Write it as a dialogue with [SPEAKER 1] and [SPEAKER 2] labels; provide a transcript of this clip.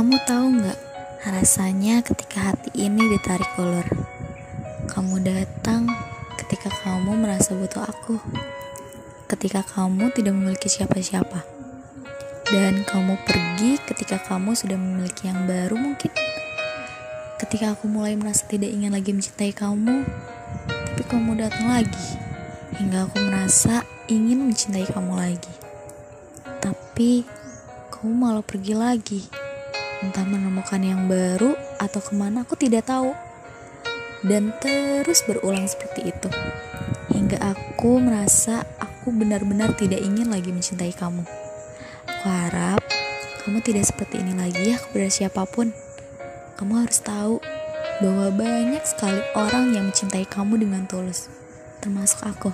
[SPEAKER 1] Kamu tahu nggak rasanya ketika hati ini ditarik ulur? Kamu datang ketika kamu merasa butuh aku, ketika kamu tidak memiliki siapa-siapa, dan kamu pergi ketika kamu sudah memiliki yang baru mungkin. Ketika aku mulai merasa tidak ingin lagi mencintai kamu, tapi kamu datang lagi, hingga aku merasa ingin mencintai kamu lagi. Tapi kamu malah pergi lagi entah menemukan yang baru atau ke mana aku tidak tahu. Dan terus berulang seperti itu. Hingga aku merasa aku benar-benar tidak ingin lagi mencintai kamu. Aku harap kamu tidak seperti ini lagi ya kepada siapa pun. Kamu harus tahu bahwa banyak sekali orang yang mencintai kamu dengan tulus termasuk aku